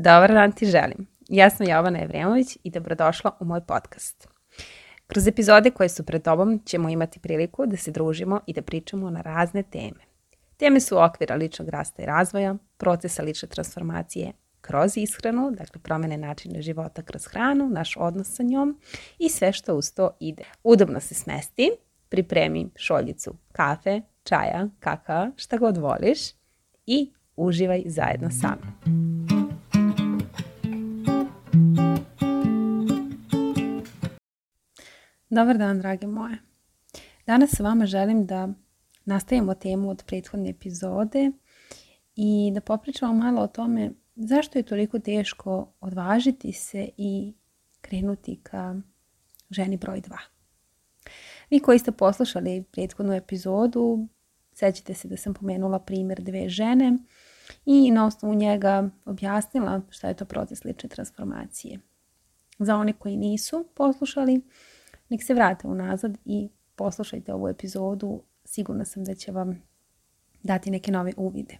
Dobar dan ti želim. Ja sam Jovana Evremović i dobrodošla u moj podcast. Kroz epizode koje su pred tobom ćemo imati priliku da se družimo i da pričamo na razne teme. Teme su okvira ličnog rasta i razvoja, procesa lične transformacije kroz ishranu, dakle promene načina života kroz hranu, naš odnos sa njom i sve što uz to ide. Udobno se smesti, pripremi šoljicu kafe, čaja, kakao, šta god voliš i uživaj zajedno sa mnom. Dobar dan, drage moje. Danas sa vama želim da nastavimo temu od prethodne epizode i da popričamo malo o tome zašto je toliko teško odvažiti se i krenuti ka ženi broj 2. Vi koji ste poslušali prethodnu epizodu, sećate se da sam pomenula primjer dve žene i na osnovu njega objasnila šta je to proces lične transformacije. Za one koji nisu poslušali, nek se vrate unazad i poslušajte ovu epizodu. Sigurna sam da će vam dati neke nove uvide.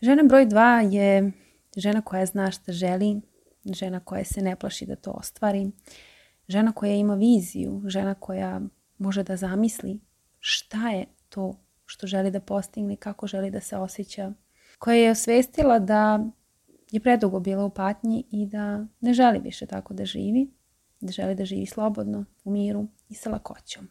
Žena broj dva je žena koja zna šta želi, žena koja se ne plaši da to ostvari, žena koja ima viziju, žena koja može da zamisli šta je to što želi da postigne, kako želi da se osjeća, koja je osvestila da je predugo bila u patnji i da ne želi više tako da živi, da želi da živi slobodno, u miru i sa lakoćom.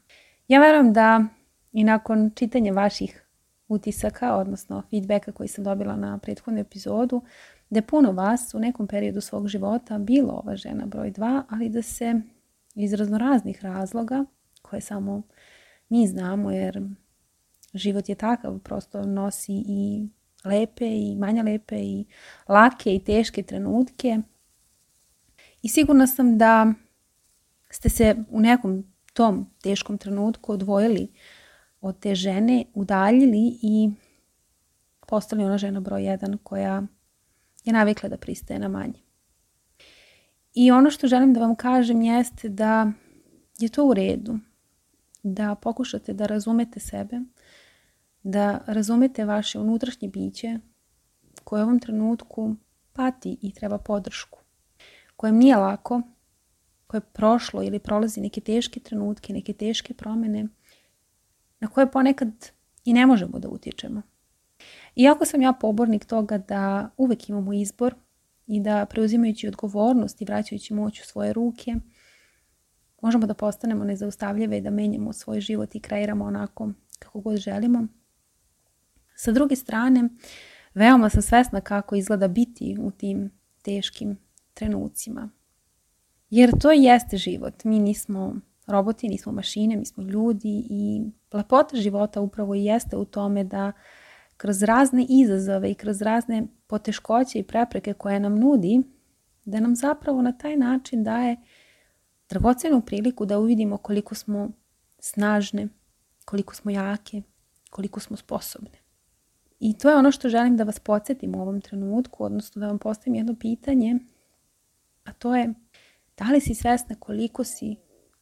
Ja verujem da i nakon čitanja vaših utisaka, odnosno feedbacka koji sam dobila na prethodnu epizodu, da je puno vas u nekom periodu svog života bilo ova žena broj 2, ali da se iz raznoraznih razloga, koje samo mi znamo jer život je takav, prosto nosi i lepe i manje lepe i lake i teške trenutke. I sigurna sam da ste se u nekom tom teškom trenutku odvojili od te žene, udaljili i postali ona žena broj jedan koja je navikla da pristaje na manje. I ono što želim da vam kažem jeste da je to u redu. Da pokušate da razumete sebe, da razumete vaše unutrašnje biće koje u ovom trenutku pati i treba podršku. Kojem nije lako, koje je prošlo ili prolazi neke teške trenutke, neke teške promjene na koje ponekad i ne možemo da utječemo. Iako sam ja pobornik toga da uvek imamo izbor i da preuzimajući odgovornost i vraćajući moć u svoje ruke, možemo da postanemo nezaustavljive i da menjamo svoj život i kreiramo onako kako god želimo. Sa druge strane, veoma sam svesna kako izgleda biti u tim teškim trenucima. Jer to jeste život. Mi nismo roboti, nismo mašine, mi smo ljudi i lepota života upravo i jeste u tome da kroz razne izazove i kroz razne poteškoće i prepreke koje nam nudi, da nam zapravo na taj način daje dragocenu priliku da uvidimo koliko smo snažne, koliko smo jake, koliko smo sposobne. I to je ono što želim da vas podsjetim u ovom trenutku, odnosno da vam postavim jedno pitanje, a to je da li si svesna koliko si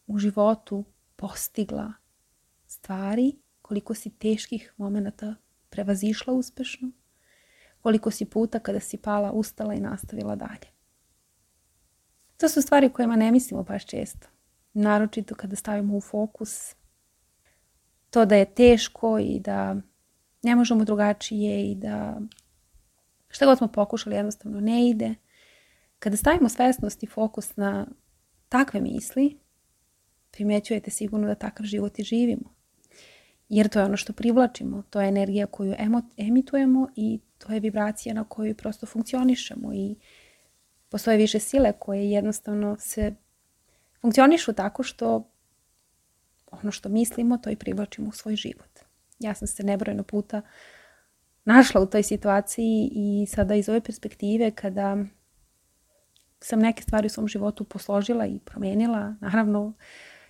u životu postigla stvari, koliko si teških momenata prevazišla uspešno, koliko si puta kada si pala ustala i nastavila dalje. To su stvari kojima ne mislimo baš često. Naročito kada stavimo u fokus to da je teško i da ne možemo drugačije i da šta god smo pokušali jednostavno ne ide. Kada stavimo svesnost i fokus na takve misli, primjećujete sigurno da takav život i živimo. Jer to je ono što privlačimo, to je energija koju emitujemo i to je vibracija na kojoj prosto funkcionišemo i postoje više sile koje jednostavno se funkcionišu tako što ono što mislimo to i privlačimo u svoj život. Ja sam se nebrojno puta našla u toj situaciji i sada iz ove perspektive kada sam neke stvari u svom životu posložila i promijenila, naravno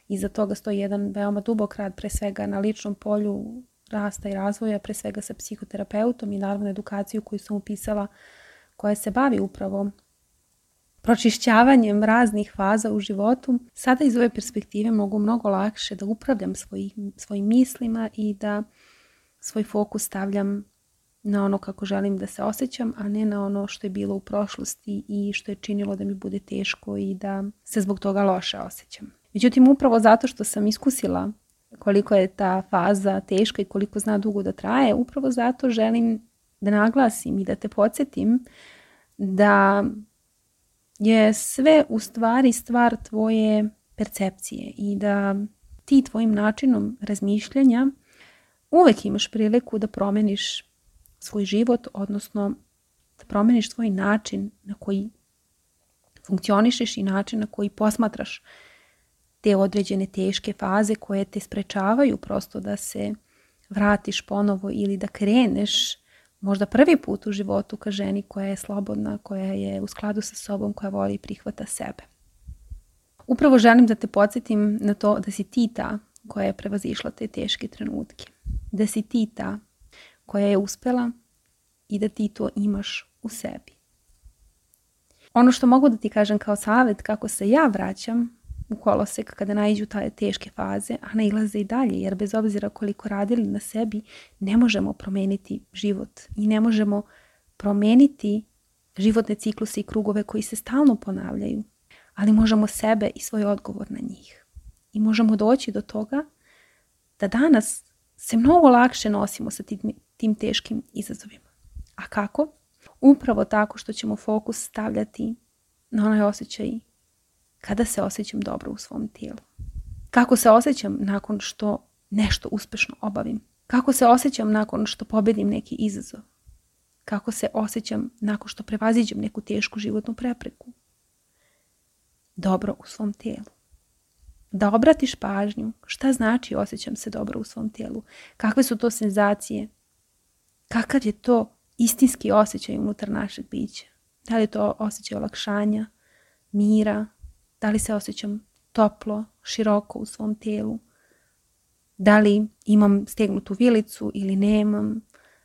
iza toga stoji jedan veoma dubok rad, pre svega na ličnom polju rasta i razvoja, pre svega sa psihoterapeutom i naravno edukaciju koju sam upisala koja se bavi upravo pročišćavanjem raznih faza u životu. Sada iz ove perspektive mogu mnogo lakše da upravljam svojim, svojim mislima i da svoj fokus stavljam na ono kako želim da se osjećam, a ne na ono što je bilo u prošlosti i što je činilo da mi bude teško i da se zbog toga loše osjećam. Međutim, upravo zato što sam iskusila koliko je ta faza teška i koliko zna dugo da traje, upravo zato želim da naglasim i da te podsjetim da je sve u stvari stvar tvoje percepcije i da ti tvojim načinom razmišljanja uvek imaš priliku da promeniš svoj život, odnosno da promeniš svoj način na koji funkcionišeš i način na koji posmatraš te određene teške faze koje te sprečavaju prosto da se vratiš ponovo ili da kreneš možda prvi put u životu ka ženi koja je slobodna, koja je u skladu sa sobom, koja voli i prihvata sebe. Upravo želim da te podsjetim na to da si ti ta koja je prevazišla te teške trenutke. Da si ti ta koja je uspela i da ti to imaš u sebi. Ono što mogu da ti kažem kao savjet kako se ja vraćam u kolosek kada naiđu taj teške faze, a ne ilaze i dalje, jer bez obzira koliko radili na sebi, ne možemo promeniti život i ne možemo promeniti životne cikluse i krugove koji se stalno ponavljaju, ali možemo sebe i svoj odgovor na njih. I možemo doći do toga da danas se mnogo lakše nosimo sa tim, tim teškim izazovima. A kako? Upravo tako što ćemo fokus stavljati na onaj osjećaj kada se osjećam dobro u svom tijelu. Kako se osjećam nakon što nešto uspešno obavim. Kako se osjećam nakon što pobedim neki izazov. Kako se osjećam nakon što prevaziđem neku tešku životnu prepreku. Dobro u svom tijelu. Da obratiš pažnju šta znači osjećam se dobro u svom tijelu. Kakve su to senzacije. Kakav je to istinski osjećaj unutar našeg bića. Da li je to osjećaj olakšanja, mira, da li se osjećam toplo, široko u svom tijelu, da li imam stegnutu vilicu ili nemam,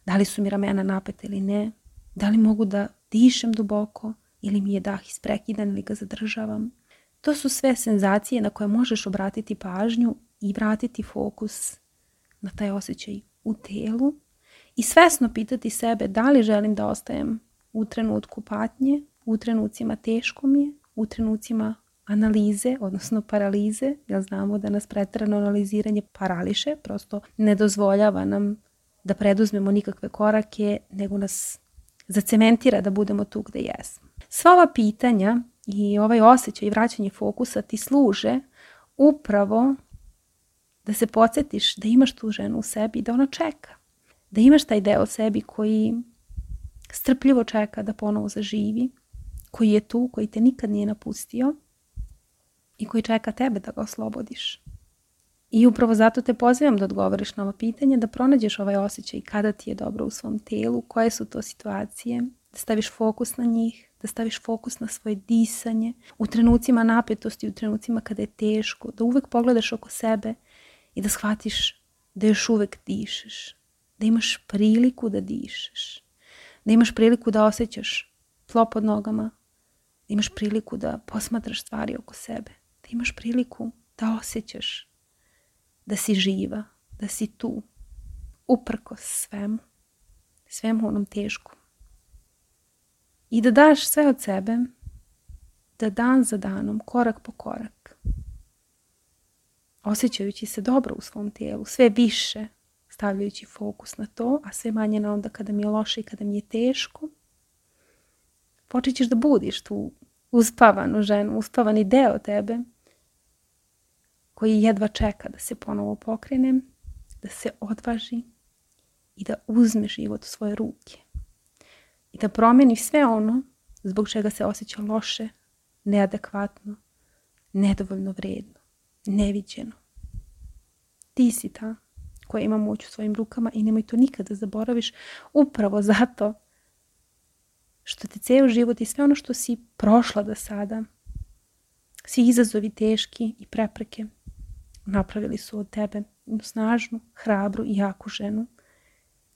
da li su mi ramena napete ili ne, da li mogu da dišem duboko ili mi je dah isprekidan ili ga zadržavam. To su sve senzacije na koje možeš obratiti pažnju i vratiti fokus na taj osjećaj u telu i svesno pitati sebe da li želim da ostajem u trenutku patnje, u trenucima teško mi je, u trenucima analize, odnosno paralize, jer znamo da nas pretrano analiziranje parališe, prosto ne dozvoljava nam da preduzmemo nikakve korake, nego nas zacementira da budemo tu gde jesmo. Sva ova pitanja i ovaj osjećaj i vraćanje fokusa ti služe upravo da se podsjetiš da imaš tu ženu u sebi i da ona čeka. Da imaš taj deo sebi koji strpljivo čeka da ponovo zaživi, koji je tu, koji te nikad nije napustio i koji čeka tebe da ga oslobodiš. I upravo zato te pozivam da odgovoriš na ova pitanja, da pronađeš ovaj osjećaj kada ti je dobro u svom telu, koje su to situacije, da staviš fokus na njih, da staviš fokus na svoje disanje, u trenucima napetosti, u trenucima kada je teško, da uvek pogledaš oko sebe i da shvatiš da još uvek dišeš, da imaš priliku da dišeš, da imaš priliku da osjećaš tlo pod nogama, da imaš priliku da posmatraš stvari oko sebe, da imaš priliku da osjećaš da si živa, da si tu, uprko svemu, svemu onom teškom. I da daš sve od sebe, da dan za danom, korak po korak, osjećajući se dobro u svom tijelu, sve više stavljajući fokus na to, a sve manje na onda kada mi je loše i kada mi je teško, počet ćeš da budiš tu uspavanu ženu, uspavani deo tebe koji jedva čeka da se ponovo pokrene, da se odvaži i da uzme život u svoje ruke. I da promeni sve ono zbog čega se osjeća loše, neadekvatno, nedovoljno vredno, neviđeno. Ti si ta koja ima moć u svojim rukama i nemoj to nikada da zaboraviš upravo zato što te ceo život i sve ono što si prošla do sada, svi izazovi teški i prepreke, napravili su od tebe snažnu, hrabru i jaku ženu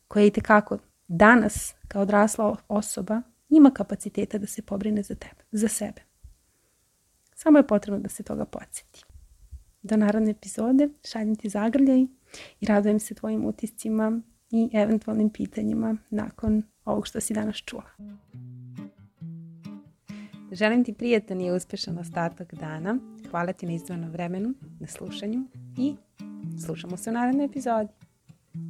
koja i tekako danas kao odrasla osoba ima kapaciteta da se pobrine za tebe, za sebe. Samo je potrebno da se toga podsjeti. Do naredne epizode šaljem ti zagrljaj i radujem se tvojim utiscima i eventualnim pitanjima nakon ovog što si danas čula. Želim ti prijatan i uspešan ostatak dana. Hvala ti na izdvojenom vremenu, na slušanju i slušamo se u narednoj epizodi.